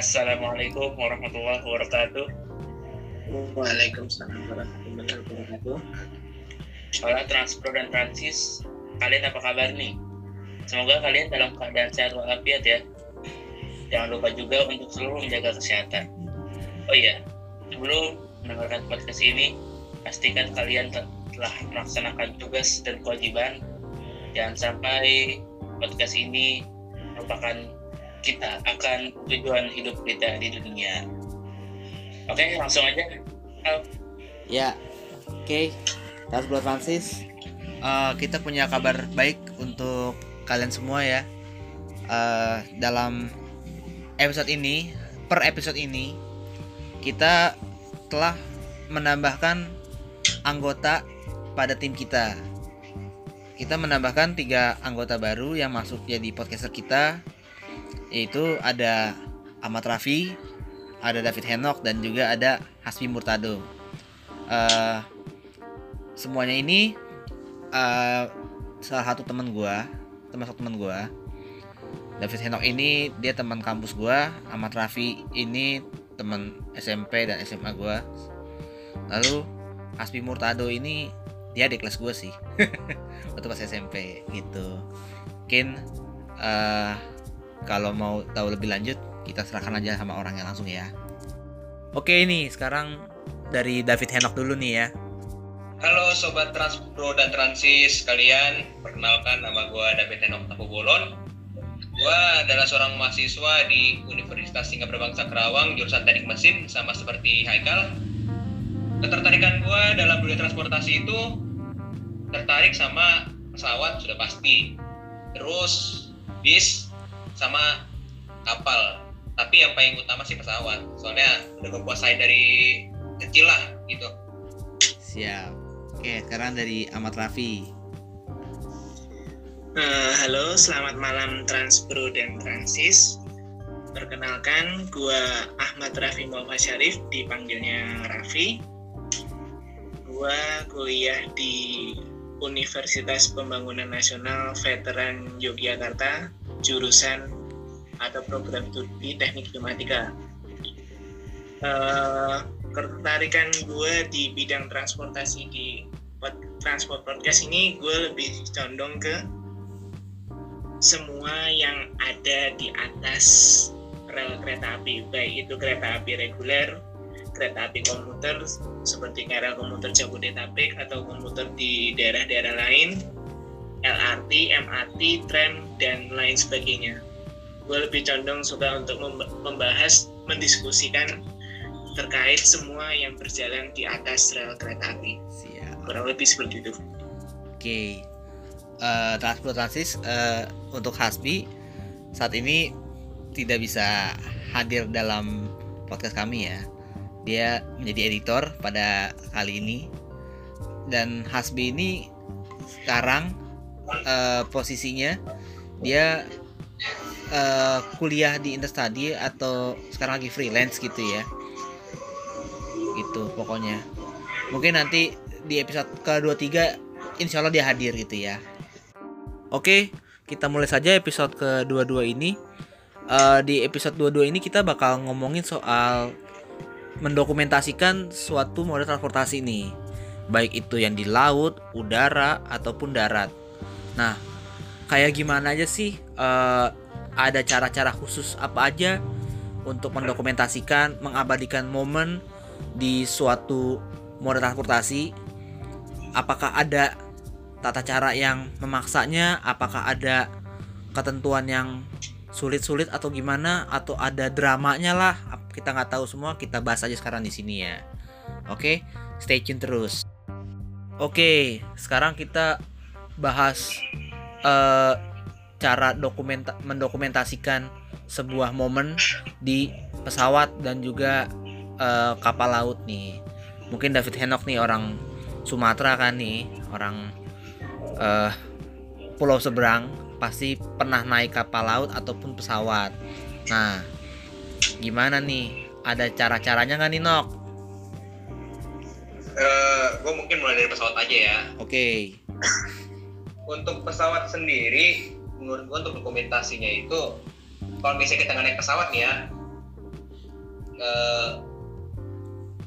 Assalamualaikum warahmatullahi wabarakatuh. Waalaikumsalam warahmatullahi wabarakatuh. Hola Transpro dan Transis, kalian apa kabar nih? Semoga kalian dalam keadaan sehat walafiat ya. Jangan lupa juga untuk selalu menjaga kesehatan. Oh iya, sebelum mendengarkan podcast ini, pastikan kalian telah melaksanakan tugas dan kewajiban. Jangan sampai podcast ini merupakan kita akan tujuan hidup kita di dunia. Oke, langsung aja. Halo. Ya, oke. Okay. buat Francis. Uh, kita punya kabar baik untuk kalian semua ya. Uh, dalam episode ini, per episode ini, kita telah menambahkan anggota pada tim kita. Kita menambahkan tiga anggota baru yang masuk jadi podcaster kita yaitu ada Ahmad Rafi, ada David Henok dan juga ada Hasbi Murtado. Uh, semuanya ini uh, salah satu teman gua, termasuk teman gua. David Henok ini dia teman kampus gua, Ahmad Rafi ini teman SMP dan SMA gua. Lalu Hasbi Murtado ini dia di kelas gue sih waktu pas SMP gitu mungkin uh, kalau mau tahu lebih lanjut kita serahkan aja sama orangnya langsung ya oke ini sekarang dari David Henok dulu nih ya Halo sobat Transpro dan Transis kalian, perkenalkan nama gue David Henok Tapubolon. Gue adalah seorang mahasiswa di Universitas Singapura Bangsa Kerawang, jurusan teknik mesin, sama seperti Haikal. Ketertarikan gue dalam dunia transportasi itu tertarik sama pesawat sudah pasti. Terus bis sama kapal. Tapi yang paling utama sih pesawat. Soalnya udah gue dari kecil lah gitu. Siap. Oke sekarang dari Ahmad Raffi uh, halo selamat malam Transpro dan Transis. Perkenalkan gua Ahmad Raffi Muhammad Syarif dipanggilnya Raffi gua kuliah di Universitas Pembangunan Nasional Veteran Yogyakarta jurusan atau program studi teknik pneumatika. Uh, ketertarikan gue di bidang transportasi di transport podcast ini gue lebih condong ke semua yang ada di atas rel kereta api baik itu kereta api reguler kereta api komuter seperti kereta komuter Jabodetabek atau komuter di daerah-daerah lain LRT, MRT, tram, dan lain sebagainya. Gue lebih condong suka untuk membahas, mendiskusikan terkait semua yang berjalan di atas rel kereta api. Siap. Kurang lebih seperti itu. Oke. Okay. Uh, eh, transportasi uh, untuk Hasbi saat ini tidak bisa hadir dalam podcast kami ya. Dia menjadi editor pada kali ini dan Hasbi ini sekarang uh, posisinya dia uh, kuliah di Interstudy atau sekarang lagi freelance gitu ya. Gitu pokoknya. Mungkin nanti di episode ke-23 insya Allah dia hadir gitu ya. Oke kita mulai saja episode ke-22 ini. Uh, di episode 22 ini kita bakal ngomongin soal mendokumentasikan suatu moda transportasi ini baik itu yang di laut, udara ataupun darat Nah, kayak gimana aja sih? Uh, ada cara-cara khusus apa aja untuk mendokumentasikan, mengabadikan momen di suatu moda transportasi? Apakah ada tata cara yang memaksanya? Apakah ada ketentuan yang sulit-sulit atau gimana? Atau ada dramanya lah? Kita nggak tahu semua. Kita bahas aja sekarang di sini ya. Oke, stay tune terus. Oke, sekarang kita bahas uh, cara dokumenta mendokumentasikan sebuah momen di pesawat dan juga uh, kapal laut nih. Mungkin David Henok nih orang Sumatera kan nih, orang uh, pulau seberang pasti pernah naik kapal laut ataupun pesawat. Nah, gimana nih? Ada cara-caranya nggak nih Nok? Uh, gue mungkin mulai dari pesawat aja ya. Oke. Okay untuk pesawat sendiri menurut gua untuk dokumentasinya itu kalau misalnya kita naik pesawat nih ya eh,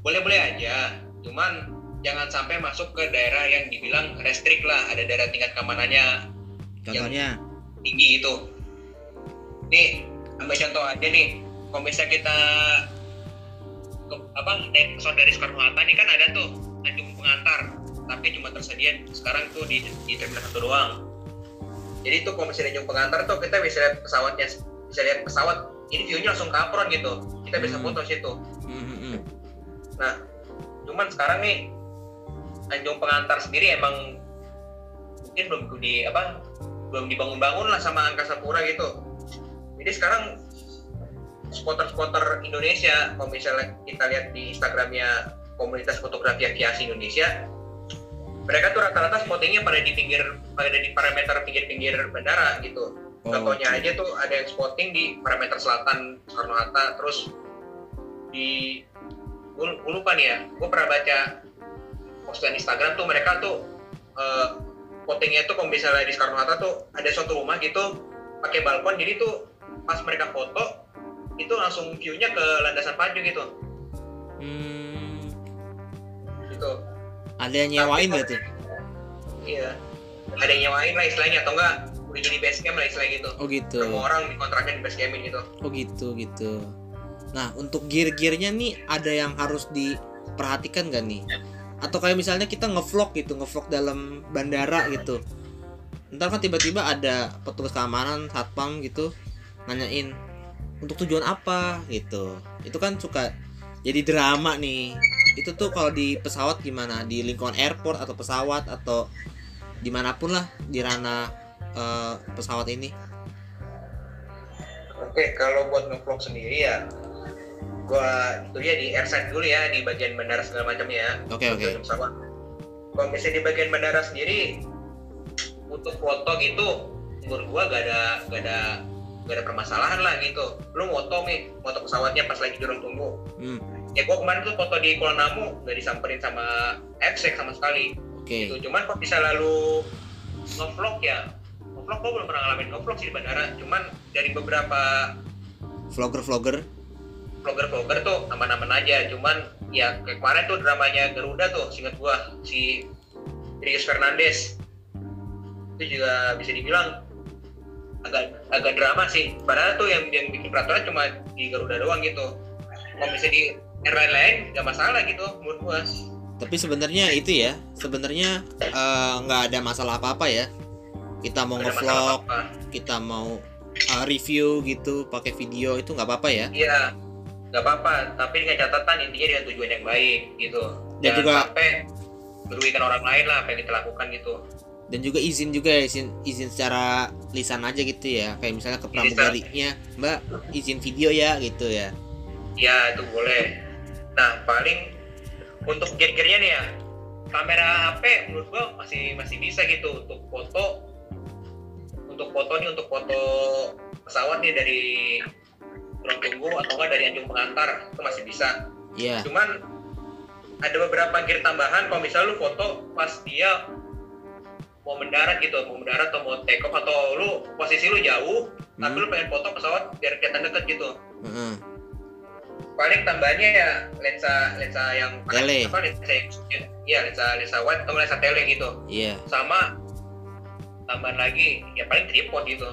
boleh-boleh aja. Cuman jangan sampai masuk ke daerah yang dibilang restrik lah ada daerah tingkat keamanannya contohnya? tinggi itu. Nih ambil contoh aja nih kalau misalnya kita ke, apa naik pesawat dari Soekarno Hatta nih kan ada tuh Tanjung Pengantar tapi cuma tersedia sekarang tuh di, di terminal satu doang jadi tuh kalau misalnya Tanjung Pengantar tuh kita bisa lihat pesawatnya bisa lihat pesawat ini view-nya langsung ke apron gitu kita bisa Hmm. foto situ Hmm, hmm. Nah, cuman sekarang nih Tanjung Pengantar sendiri emang mungkin belum di apa belum dibangun-bangun lah sama Angkasa Pura gitu. Jadi sekarang spotter-spotter Indonesia, kalau misalnya kita lihat di Instagramnya komunitas fotografi aviasi Indonesia, mereka tuh rata-rata spottingnya pada di pinggir pada di parameter pinggir-pinggir bandara gitu. Oh, Contohnya oke. aja tuh ada yang spotting di parameter selatan Soekarno Hatta, terus di gue gue lupa nih ya, gue pernah baca postingan Instagram tuh mereka tuh eh, spottingnya tuh kalau misalnya di Soekarno Hatta tuh ada suatu rumah gitu pakai balkon, jadi tuh pas mereka foto itu langsung view-nya ke landasan pacu gitu, Hmm, gitu. Ada yang nyewain tuh Iya, ada yang nyewain lah istilahnya atau enggak udah jadi base camp lah istilahnya gitu. oh gitu Semua orang dikontraknya di base campin gitu. Oh gitu gitu. Nah untuk gear-gearnya nih ada yang harus diperhatikan gak nih? Atau kayak misalnya kita ngevlog gitu, ngevlog dalam bandara gitu. Ntar kan tiba-tiba ada petugas keamanan, satpam gitu nanyain untuk tujuan apa gitu. Itu kan suka jadi drama nih. Itu tuh kalau di pesawat gimana? Di lingkungan airport atau pesawat atau di mana pun lah di ranah eh, pesawat ini. Oke, kalau buat ngevlog sendiri ya, gua itu ya di airside dulu ya di bagian bandara segala macamnya ya. Oke oke. Tujuan pesawat. Kalau misalnya di bagian bandara sendiri, untuk foto gitu, menurut gua gak ada gak ada gak ada permasalahan lah gitu. Lu foto nih, foto pesawatnya pas lagi di ruang tunggu. Hmm, Ya gua kemarin tuh foto di Kuala Namu gak disamperin sama FSEC sama sekali. oke. Gitu. Cuman kok bisa lalu ngevlog ya? Ngevlog gua belum pernah ngalamin ngevlog sih di bandara. Cuman dari beberapa Vlogger-vlogger vlogger-vlogger tuh aman-aman aja cuman ya kayak kemarin tuh dramanya Garuda tuh singkat gua si Rius Fernandes itu juga bisa dibilang agak agak drama sih padahal tuh yang yang bikin peraturan cuma di Garuda doang gitu kalau misalnya di airline lain nggak masalah gitu menurut gua tapi sebenarnya itu ya sebenarnya eh, nggak ada masalah apa apa ya. Kita mau ngevlog kita mau eh, review gitu pakai video itu nggak apa apa ya? Iya nggak apa-apa. Tapi dengan catatan intinya dengan tujuan yang baik gitu. Dan Jangan juga- sampai merugikan orang lain lah apa yang kita lakukan gitu. Dan juga izin juga ya izin izin secara lisan aja gitu ya. Kayak misalnya ke pramugarinya mbak izin video ya gitu ya. Ya itu boleh. Nah paling untuk gear-gearnya nih ya kamera HP menurut gua masih masih bisa gitu untuk foto untuk foto nih untuk foto pesawat nih dari ruang tunggu atau enggak dari anjung pengantar itu masih bisa. iya Cuman ada beberapa gear tambahan kalau misalnya lu foto pas dia mau mendarat gitu, mau mendarat atau mau take off atau lu posisi lu jauh tapi Hmm. lu pengen foto pesawat biar kelihatan deket gitu Heeh. Paling tambahnya ya lensa lensa yang Tele. apa lensa yang ya lensa lensa wide atau lensa tele gitu. Iya. Sama tambahan lagi ya paling tripod gitu.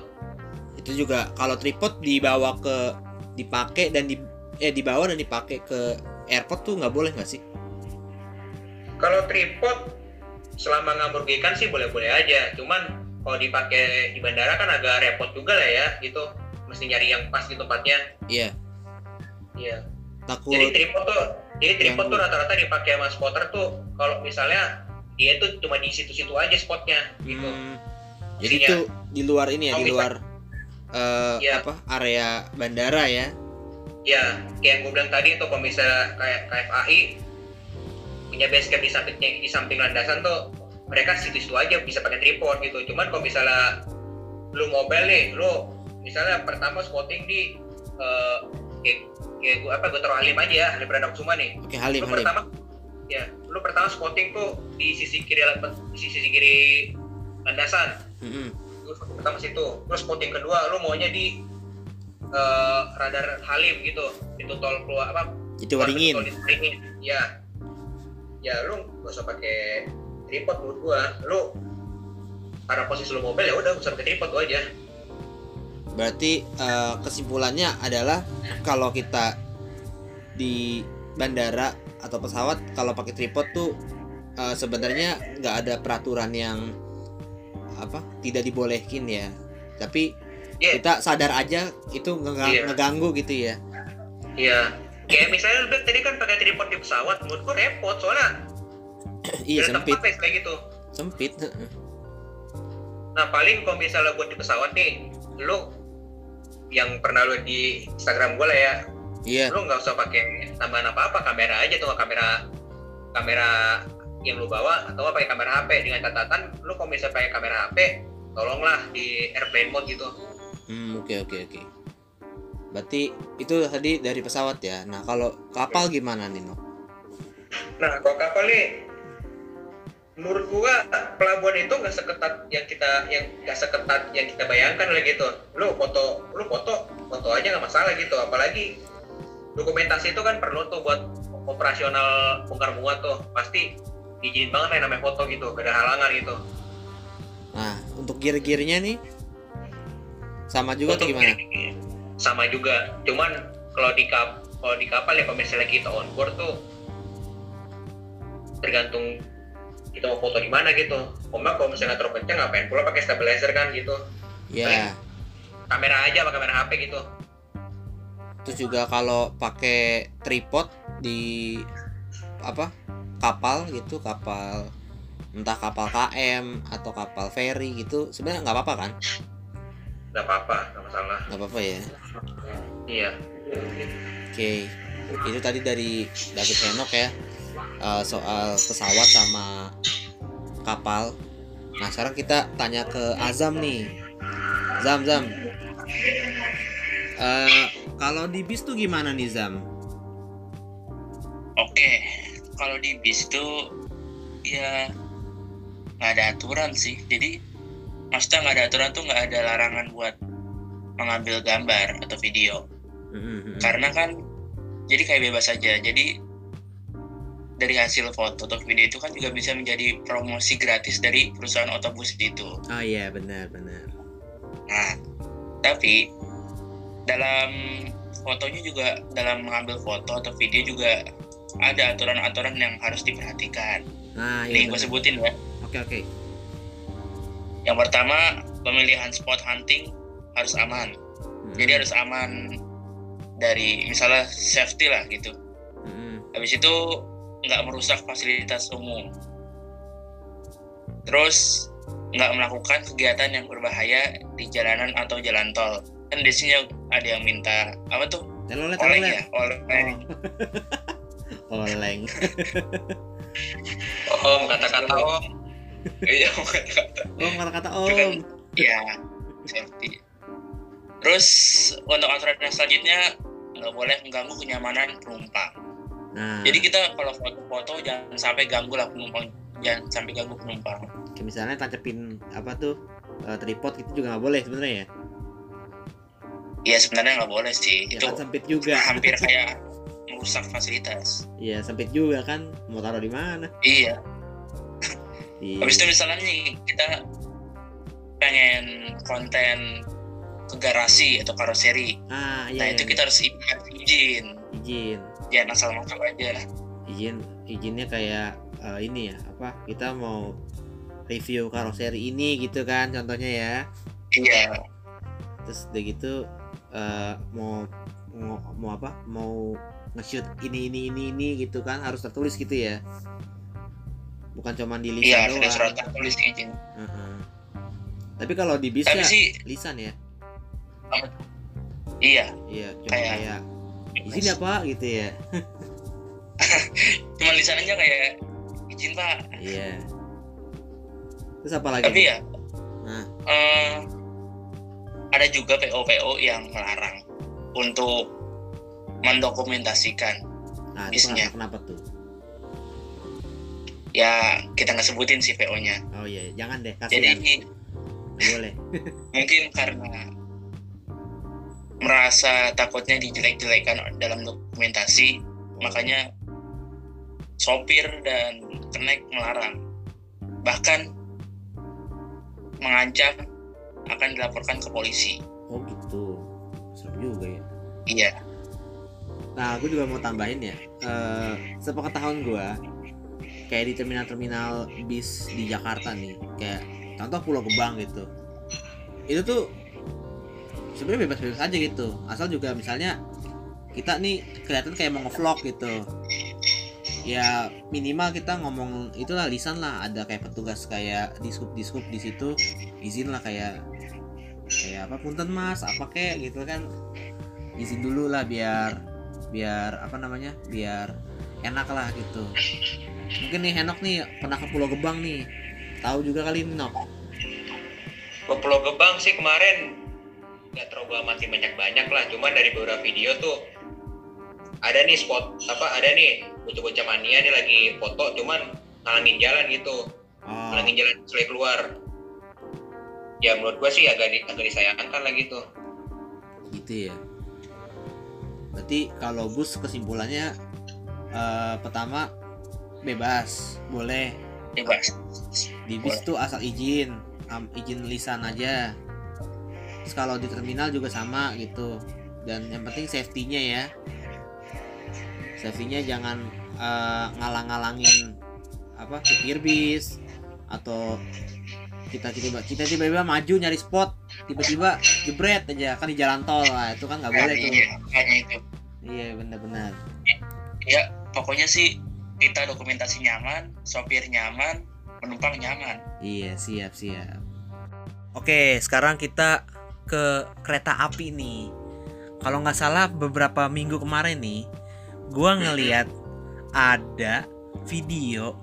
Itu juga kalau tripod dibawa ke dipakai dan di eh dibawa dan dipakai ke airport tuh nggak boleh nggak sih? Kalau tripod selama nggak merugikan sih boleh-boleh aja. Cuman kalau dipakai di bandara kan agak repot juga lah ya gitu. Mesti nyari yang pas di tempatnya. Iya iya takut jadi tripod tuh jadi tripod Yang- tuh rata-rata dipakai sama spotter tuh kalau misalnya dia tuh cuma di situ-situ aja spotnya gitu Hmm, jadi Isinya. tuh di luar ini ya Oh, di luar eh, Iya. apa area bandara ya ya kayak yang gue bilang tadi tuh kalau misalnya kayak KFAI punya base camp di sampingnya di samping landasan tuh mereka situ-situ aja bisa pakai tripod gitu cuman kalau misalnya lu mobile nih lu misalnya pertama spotting di kayak kayak gue apa gue taruh Halim aja ya Halim Perdana Kusuma nih. Oke Halim lu Halim. pertama ya lu pertama spotting tuh di sisi kiri di sisi kiri landasan. Mm-mm. lu foto pertama situ. Terus spotting kedua lu maunya di eh, radar Halim gitu. Itu tol keluar apa Itu waringin. tol Waringin. Ya ya lu gak usah pakai tripod menurut gua. Lu karena posisi lu mobil ya udah usah pakai tripod gua aja Berarti eh, kesimpulannya adalah kalau kita di bandara atau pesawat kalau pakai tripod tuh eh, sebenarnya nggak ada peraturan yang apa tidak dibolehin ya. Tapi Iya. kita sadar aja itu ngega- Iya. ngeganggu gitu ya. iya kayak misalnya bilang tadi kan pakai tripod di pesawat menurut gua repot soalnya iya sempit, tempat kayak gitu sempit. Nah paling kalau misalnya buat di pesawat nih, lu yang pernah lu di Instagram gue lah ya, Iya, lu nggak usah pakai tambahan apa-apa, kamera aja tuh kamera kamera yang lu bawa atau pakai kamera HP dengan catatan lu kalau misalnya pakai kamera HP, tolonglah di airplane mode gitu. Hmm, oke oke oke. Berarti itu tadi dari pesawat ya. Nah kalau kapal gimana Nino? Nah kalau kapal nih, menurut gua pelabuhan itu nggak seketat yang kita yang nggak seketat yang kita bayangkan lah gitu. Lu foto, lu foto, foto aja nggak masalah gitu. Apalagi dokumentasi itu kan perlu tuh buat operasional bongkar muat tuh pasti izin banget yang namanya foto gitu, gak ada halangan gitu. Nah untuk gear-gearnya nih sama juga atau gimana? Sama juga, cuman kalau di kap kalau di kapal ya kalau misalnya kita on board tuh tergantung kita mau foto di mana gitu. Ombak kalau misalnya terlalu kencang ngapain pula pakai stabilizer kan gitu. Ya. Kamera aja pakai kamera HP gitu. Terus juga kalau pakai tripod di apa kapal gitu kapal entah kapal KM atau kapal ferry gitu sebenarnya nggak apa-apa kan? Gak apa-apa, gak masalah. Nggak apa-apa ya. Iya. Oke, itu tadi dari David Henok ya eh, soal pesawat sama kapal. Nah sekarang kita tanya ke Azam nih. Zam Zam. Eh, kalau di bis tuh gimana nih Zam? Oke, kalau di bis itu ya nggak ada aturan sih. Jadi maksudnya nggak ada aturan tuh nggak ada larangan buat mengambil gambar atau video. Mhm, Karena kan jadi kayak bebas saja. Jadi dari hasil foto atau video itu kan juga bisa menjadi promosi gratis dari perusahaan otobus itu. Oh iya benar benar. Nah, tapi dalam fotonya juga dalam mengambil foto atau video juga ada aturan-aturan yang harus diperhatikan. Nah Nih iya. gue benar. sebutin ya. Oke oke. Yang pertama, pemilihan spot hunting harus aman. Mhm, Jadi harus aman dari misalnya safety lah gitu. mhm. Habis itu nggak merusak fasilitas umum. Terus nggak melakukan kegiatan yang berbahaya di jalanan atau jalan tol. Kan biasanya ada yang minta apa tuh? Telolet Oleng telolet. ya, oleng. Oh. Oleng. Om, kata-kata om. Iya, kata-kata. Oh kata-kata Itu kan om. ya safety. Terus untuk aturan yang selanjutnya nggak boleh mengganggu kenyamanan penumpang. Nah, Jadi kita kalau foto-foto jangan sampai ganggu lah penumpang, jangan sampai ganggu penumpang. kayak misalnya tancapin apa tuh eh, tripod itu juga nggak boleh sebenarnya ya. Ya sebenarnya nggak boleh sih. Ya Itu kan sempit juga. hampir kayak merusak fasilitas. Iya sempit juga kan. Mau taruh di mana? Iya. Iya. Habis itu misalnya nih kita pengen konten ke garasi atau karoseri. Ah iya. nah iya, itu iya. kita harus izin. izin. Jangan asal masuk aja. Izin izinnya kayak eh, ini ya apa? Kita mau review karoseri ini gitu kan contohnya ya. Iya. Terus udah gitu eh, mau mau mau apa? Mau nge-shoot ini ini ini ini gitu kan harus tertulis gitu ya. Bukan cuma di lisan Iya, doang. ada surat tertulis izin. Heeh. Tapi kalau di bis ya sih lisan ya. iya, Iya, cuma Kayak- kayak izin ya Pak gitu ya. cuma lisannya kayak izin pak. Iya. Terus apa lagi? Tapi ya, Nah. eh, ada juga PO-PO yang melarang untuk mendokumentasikan. Nah, bisnya. kenapa, kenapa tuh? Ya kita nggak sebutin sih PO-nya. Oh iya, jangan deh, Jadi kasihan. Nggak boleh. mungkin karena merasa takutnya dijelek-jelekan dalam dokumentasi makanya sopir dan kenek melarang. Bahkan mengancam akan dilaporkan ke polisi. Oh gitu. Serem juga ya. Iya. Nah gue juga mau tambahin ya. Uh, sepengetahuan gue kayak di terminal-terminal bis di Jakarta nih kayak contoh Pulau Gebang gitu. Itu tuh sebenarnya bebas-bebas aja gitu. Asal juga misalnya kita nih kelihatan kayak mau ngevlog gitu. Ya minimal kita ngomong itulah lisan lah. Ada kayak petugas kayak diskup diskup di situ. Izin lah kayak kayak apa punten mas apa kayak gitu kan. Izin dulu lah biar biar apa namanya biar enak lah gitu. Mungkin nih Henok nih pernah ke Pulau Gebang nih. Tahu juga kali ini Nok ke Pulau Gebang sih kemarin nggak terlalu masih banyak banyak lah. Cuman dari beberapa video tuh ada nih spot apa ada nih bocah-bocah mania nih lagi foto cuman ngalangin jalan gitu. Oh, ngalangin jalan selain keluar. Ya menurut gua sih agak di, agak disayangkan lah gitu gitu ya. Berarti kalau bus kesimpulannya eh, pertama bebas boleh. Bebas. Di bis tuh asal izin izin lisan aja terus kalau di terminal juga sama gitu. Dan yang penting safety-nya ya. Safety-nya jangan eh, ngalang-ngalangin apa supir bis atau kita tiba kita tiba-tiba maju nyari spot tiba-tiba jebret aja kan di jalan tol lah itu kan nggak boleh tuh. iya itu. Iya benar-benar. Ya pokoknya sih kita dokumentasi nyaman sopir nyaman penumpang nyaman. Iya, siap, siap. Oke, sekarang kita ke kereta api nih. Kalau nggak salah beberapa minggu kemarin nih, gua ngeliat ada video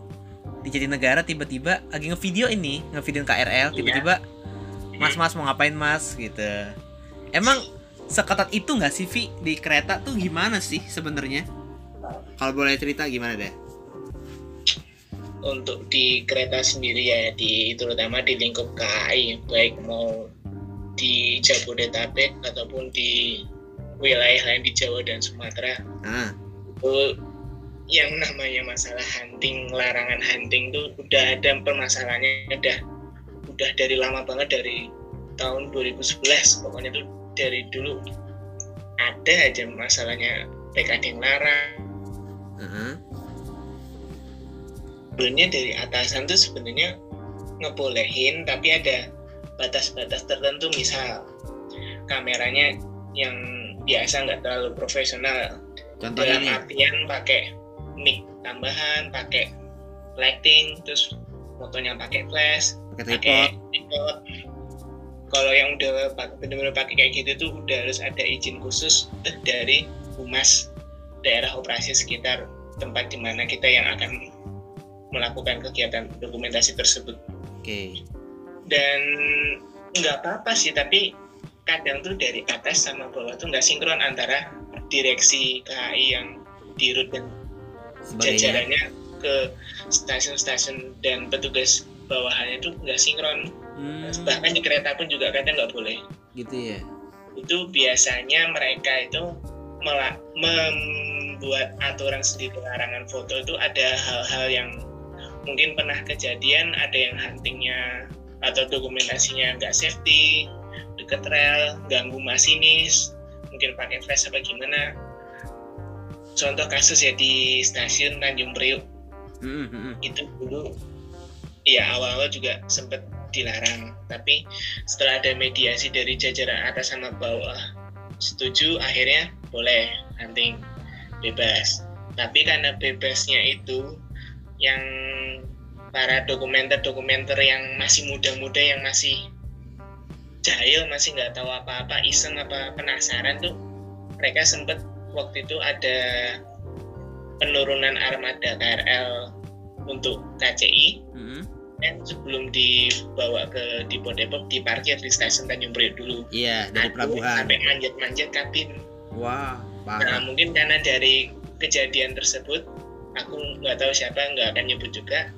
di Jatinegara tiba-tiba lagi ngevideo ini, ngevideo KRL, tiba-tiba Mas Mas mau ngapain Mas gitu. Emang seketat itu nggak sih Vi di kereta tuh gimana sih sebenarnya? Kalau boleh cerita gimana deh? untuk di kereta sendiri ya di terutama di lingkup KAI baik mau di Jabodetabek ataupun di wilayah lain di Jawa dan Sumatera. Ah, itu yang namanya masalah hunting larangan hunting tuh udah ada permasalahannya udah udah dari lama banget dari tahun 2011 pokoknya tuh dari dulu ada aja masalahnya. PKD yang larang. Ah, sebenarnya dari atasan tuh sebenarnya ngebolehin tapi ada batas-batas tertentu misal kameranya yang biasa nggak terlalu profesional contohnya dalam nih. artian pakai mic tambahan pakai lighting terus fotonya pakai flash pakai tripod. kalau yang udah benar-benar pakai kayak gitu tuh udah harus ada izin khusus dari humas daerah operasi sekitar tempat di mana kita yang akan melakukan kegiatan dokumentasi tersebut Oke. Dan nggak apa-apa sih tapi kadang tuh dari atas sama bawah tuh nggak sinkron antara direksi KAI yang dirut dan Sebagainya. jajarannya ke stasiun-stasiun dan petugas bawahannya tuh nggak sinkron Hmm, bahkan di kereta pun juga kadang nggak boleh gitu ya. itu biasanya mereka itu membuat aturan sendiri larangan foto itu ada hal-hal yang mungkin pernah kejadian ada yang huntingnya atau dokumentasinya nggak safety deket rel ganggu masinis mungkin pakai flash apa gimana. Contoh kasus ya di stasiun Tanjung Priuk. Hmm, hmm, hmm. itu dulu ya awal-awal juga sempat dilarang. Tapi setelah ada mediasi dari jajaran atas sama bawah setuju akhirnya boleh hunting bebas. Tapi karena bebasnya itu yang para dokumenter-dokumenter yang masih muda-muda yang masih jahil masih nggak tahu apa-apa iseng apa penasaran tuh mereka sempat waktu itu ada penurunan armada KRL untuk KCI Hmm. dan sebelum dibawa ke Depo Depok diparkir di stasiun Tanjung Priok dulu Iya, dari Aduh, pelabuhan. sampai manjat-manjat kabin Wah, nah parah. mungkin karena dari kejadian tersebut aku nggak tahu siapa nggak akan nyebut juga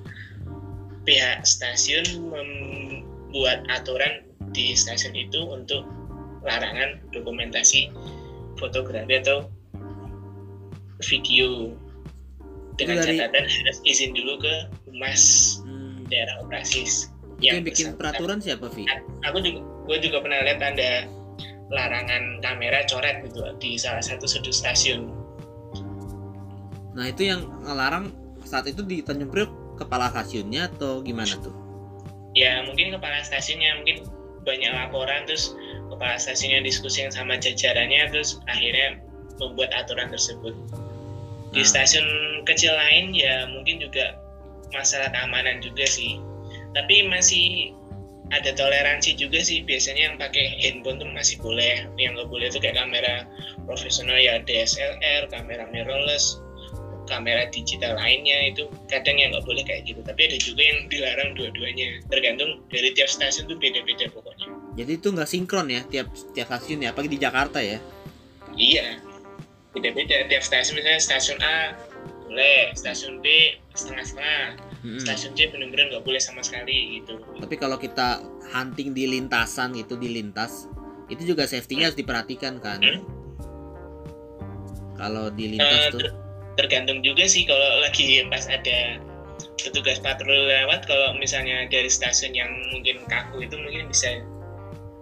pihak stasiun membuat aturan di stasiun itu untuk larangan dokumentasi fotografi atau video dengan dari- catatan harus izin dulu ke humas Hmm. daerah operasi Yang bikin bersangkutan. peraturan siapa, Vi? aku juga gue juga pernah lihat ada larangan kamera coret gitu di salah satu sudut stasiun Nah, itu yang ngelarang saat itu di Tanjung Priok kepala stasiunnya atau gimana tuh? ya mungkin kepala stasiunnya mungkin banyak laporan terus kepala stasiunnya diskusi sama jajarannya terus akhirnya membuat aturan tersebut. Di Nah. stasiun kecil lain ya mungkin juga masalah keamanan juga sih. Tapi masih ada toleransi juga sih. Biasanya yang pakai handphone tuh masih boleh. Yang nggak boleh itu kayak kamera profesional ya DSLR kamera mirrorless kamera digital lainnya itu kadang yang nggak boleh kayak gitu. Tapi ada juga yang dilarang dua-duanya. Tergantung dari tiap stasiun tuh beda-beda pokoknya. Jadi itu nggak sinkron ya tiap tiap stasiun ya, apalagi di Jakarta ya. iya. Beda-beda. Tiap stasiun misalnya stasiun A boleh. Stasiun B setengah-setengah. Mm-mm. stasiun C benar-benar nggak boleh sama sekali gitu. Tapi kalau kita hunting di lintasan gitu di lintas, itu juga safety-nya harus diperhatikan kan. Hmm. Kalau di lintas Eh, tuh, tergantung juga sih kalau lagi pas ada petugas patroli lewat kalau misalnya dari stasiun yang mungkin kaku itu mungkin bisa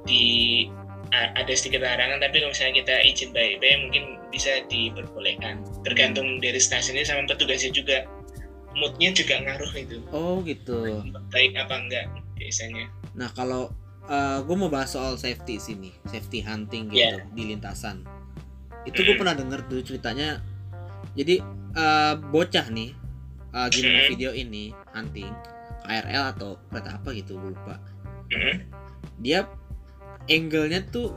di ada sedikit larangan tapi kalau misalnya kita izin baik-baik mungkin bisa diperbolehkan tergantung dari stasiunnya sama petugasnya juga moodnya juga ngaruh itu oh gitu. baik apa enggak biasanya Nah kalau gue mau bahas soal safety sini, safety hunting gitu Iya. di lintasan. Itu gue Mm. pernah denger tuh ceritanya. Jadi eh, bocah nih, uh, gini Mm. video ini hunting KRL atau kereta apa gitu gue lupa. Mhm. Dia angle-nya tuh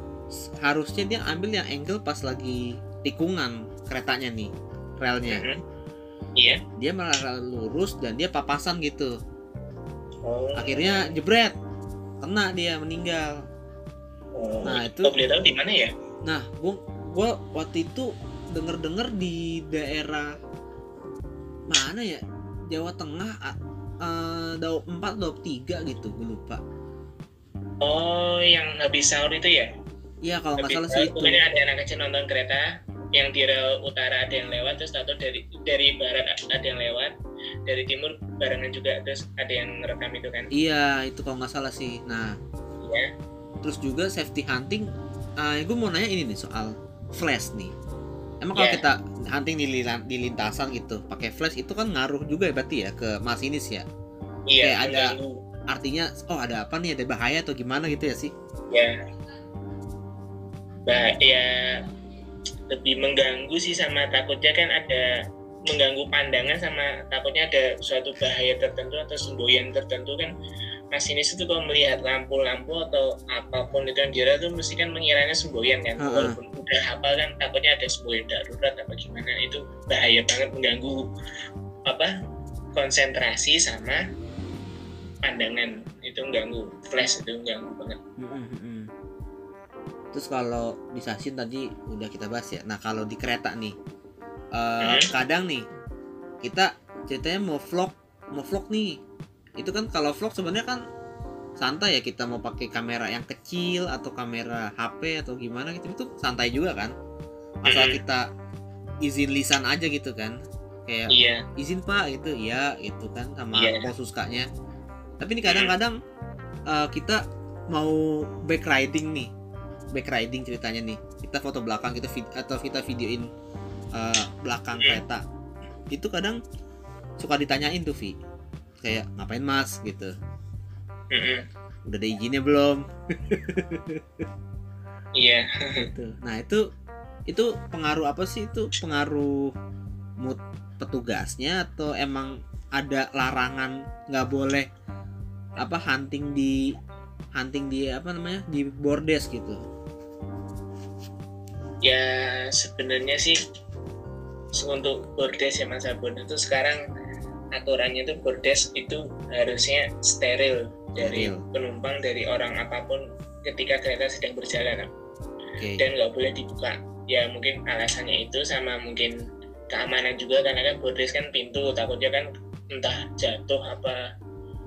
harusnya dia ambil yang angle pas lagi tikungan keretanya nih, relnya. Mhm. iya Dia malah lurus dan dia papasan gitu. oh, Akhirnya jebret, kena dia meninggal. oh. Nah itu Oh, tahu di mana ya Nah, gua gua waktu itu denger-denger di daerah mana ya? Jawa Tengah a- eh, Daup 4 Daup 3 gitu, gue lupa. oh yang habis sahur itu ya Iya, kalau nggak salah eh, sih itu. pokoknya ada anak kecil nonton kereta yang di rel utara ada yang lewat terus atau dari dari barat ada yang lewat dari timur barengan juga terus ada yang ngerekam itu kan Iya, itu kalau nggak salah sih. Nah, Iya. terus juga safety hunting. Uh, gue mau nanya ini nih soal flash nih. Emang kalau Iya. kita hunting di, di lintasan gitu, pakai flash itu kan ngaruh juga ya berarti ya ke masinis ya. iya Kayak ada- mengganggu. Artinya, oh ada apa nih? Ada bahaya atau gimana gitu ya sih? ya bah ya lebih mengganggu sih sama takutnya kan ada mengganggu pandangan sama takutnya ada suatu bahaya tertentu atau semboyan tertentu kan masinis itu kalau melihat lampu-lampu atau apa pun itu yang dirasa tuh mesti kan mengiranya semboyan kan Ha-ha. walaupun udah hafal kan takutnya ada semboyan darurat apa gimana itu bahaya banget mengganggu apa konsentrasi sama pandangan itu mengganggu flash itu mengganggu banget mm-mm. Terus kalau di stasiun tadi udah kita bahas ya. Nah kalau di kereta nih, eh, Mhm. kadang nih kita ceritanya mau vlog, mau vlog nih. Itu kan kalau vlog sebenarnya kan santai ya kita mau pakai kamera yang kecil atau kamera HP atau gimana gitu itu santai juga kan. Asal kita izin lisan aja gitu kan. Kayak iya izin pak gitu ya gitu kan sama Iya. posuskanya tapi ini kadang-kadang uh, kita mau back riding nih back riding ceritanya nih kita foto belakang kita vid- atau kita videoin uh, belakang Hmm. kereta itu kadang suka ditanyain tuh Vi kayak ngapain mas gitu. Udah ada izinnya belum? Iya. Gitu. Nah itu itu pengaruh apa sih? Itu pengaruh mood petugasnya atau emang ada larangan nggak boleh apa hunting di hunting di apa namanya di bordes gitu? Ya sebenarnya sih untuk bordes ya mas Abon itu sekarang aturannya itu bordes itu harusnya steril dari Steril. penumpang dari orang apa pun ketika kereta sedang berjalan oke. Dan nggak boleh dibuka. Ya mungkin alasannya itu sama mungkin keamanan juga karena kan bordes kan pintu takutnya kan entah jatuh apa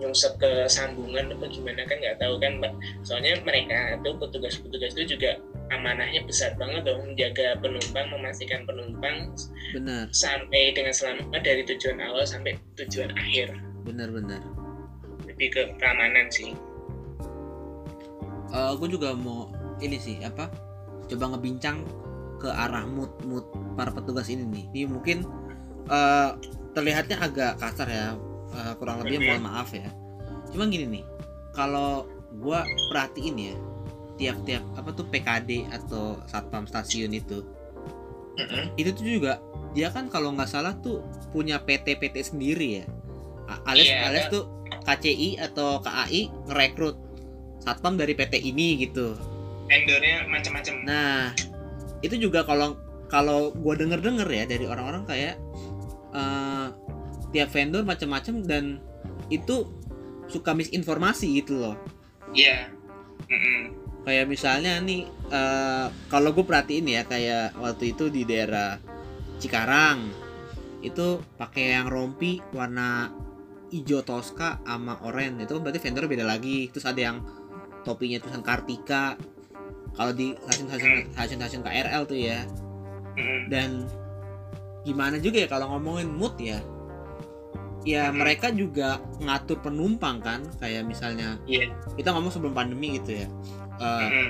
nyungsep ke sambungan apa gimana kan nggak tahu kan Mbak. soalnya mereka itu petugas-petugas itu juga amanahnya besar banget dong menjaga penumpang memastikan penumpang benar. sampai dengan selamat dari tujuan awal sampai tujuan akhir. Benar benar lebih ke keamanan sih. Eh, gue juga mau ini sih apa coba ngebincang ke arah mood mood para petugas ini nih. Ini mungkin eh, terlihatnya agak kasar ya Eh, kurang lebih mohon maaf ya. Cuma gini nih kalau gua perhatiin ya tiap-tiap apa tuh PKD atau satpam stasiun itu itu tuh juga dia kan kalau nggak salah tuh punya PT PT sendiri ya. Alias Iya, alias tuh KCI atau KAI ngerekrut satpam dari PT ini gitu. Vendornya macam-macam. Nah itu juga kalau kalau gue denger denger ya dari orang-orang kayak eh, tiap vendor macam-macam dan itu suka misinformasi gitu loh. Iya. Mm-mm. kayak misalnya nih eh, kalau gue perhatiin ya kayak waktu itu di daerah Cikarang itu pakai yang rompi warna hijau toska sama oranye itu berarti vendor beda lagi terus ada yang topinya tulisan Kartika kalau di stasiun-stasiun stasiun-stasiun KRL tuh ya Mm-mm. dan gimana juga ya kalau ngomongin mood ya ya Mhm. mereka juga ngatur penumpang kan kayak misalnya Iya. kita ngomong sebelum pandemi gitu ya Mm-mm.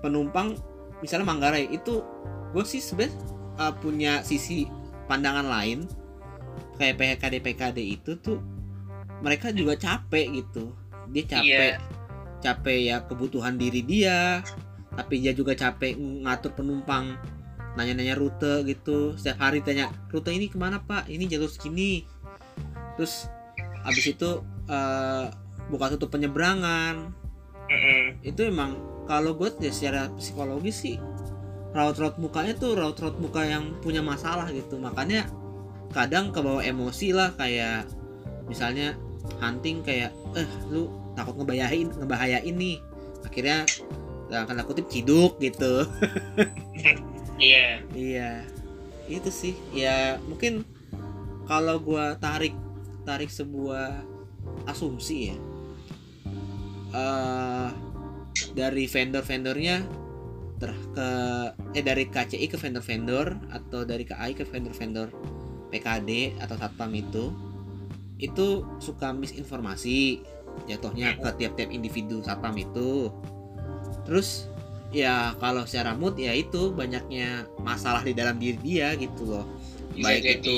penumpang misalnya Manggarai itu gue sih sebenarnya uh, punya sisi pandangan lain kayak PKD PKD itu tuh mereka juga capek gitu. Dia capek Iya. capek ya kebutuhan diri dia tapi dia juga capek ngatur penumpang nanya-nanya rute gitu. Setiap hari tanya rute ini ke mana pak? Ini jalur segini. Terus habis itu uh, buka tutup penyeberangan. Mm-mm. itu emang kalau gue ya secara psikologis sih raut-raut mukanya tuh raut-raut muka yang punya masalah gitu. Makanya kadang kebawa emosi lah kayak misalnya hunting kayak eh lu takut ngebayain ngebahayain nih. Akhirnya dalam tanda kutip ciduk gitu. Iya. Iya. Itu sih. Ya mungkin kalau gua tarik tarik sebuah asumsi ya eh dari vendor-vendornya ter ke eh dari KCI ke vendor-vendor atau dari KAI ke vendor-vendor PKD atau satpam itu itu suka misinformasi jatuhnya ke tiap-tiap individu satpam itu. Terus ya kalau secara mood ya itu banyaknya masalah di dalam diri dia gitu loh. Bisa baik jadi. itu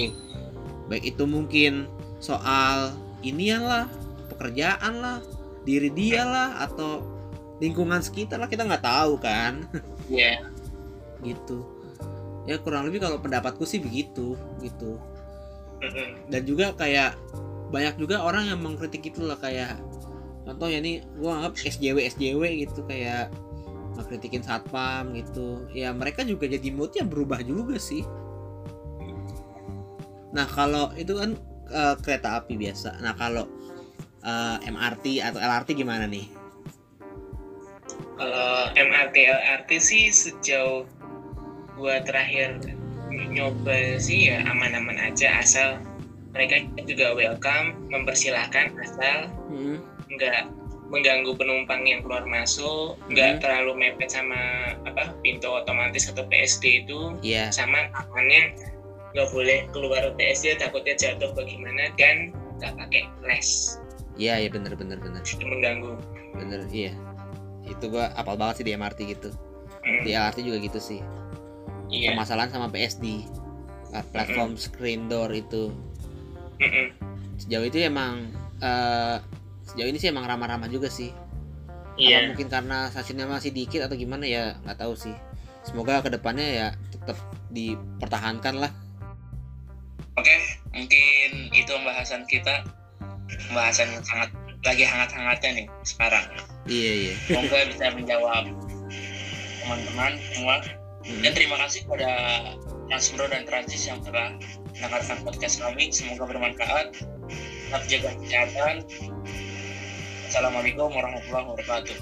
baik itu mungkin soal inian lah pekerjaan lah diri dia lah atau lingkungan sekitar lah kita nggak tahu kan. Iya. Gitu ya kurang lebih kalau pendapatku sih begitu gitu. Dan juga kayak banyak juga orang yang mengkritik itu lah kayak contoh ya nih gua anggap SJW SJW gitu kayak ngekritikin satpam gitu. Ya mereka juga jadi moodnya berubah juga sih. Nah kalau itu kan eh, kereta api biasa. Nah kalau eh, MRT atau LRT gimana nih? Kalau MRT LRT sih sejauh gua terakhir nyoba sih ya aman-aman aja asal mereka juga welcome mempersilahkan asal Hmm, nggak mengganggu penumpang yang keluar masuk nggak Mhm. terlalu mepet sama apa pintu otomatis atau PSD itu. Iya. Sama tangannya nggak boleh keluar PSD takutnya jatuh bagaimana dan nggak pakai les. Iya iya bener bener bener. Itu mengganggu. Bener iya. Itu gua apal banget sih di MRT gitu. Mm, di LRT juga gitu sih iya. permasalahan sama PSD uh, platform screen door itu. Mm-mm. sejauh itu emang eh, sejauh ini sih emang ramah-ramah juga sih. Apa iya. mungkin karena stasiunnya masih dikit atau gimana ya nggak tahu sih. Semoga ke depannya ya tetap dipertahankan lah. Oke, mungkin itu pembahasan kita. Pembahasan yang sangat lagi hangat-hangatnya nih sekarang. iya iya. Semoga bisa menjawab teman-teman semua. Hmm. Dan terima kasih kepada Transbro dan Transis yang telah mendengarkan podcast kami. Semoga bermanfaat. Tetap jaga kesehatan. Assalamualaikum warahmatullahi wabarakatuh.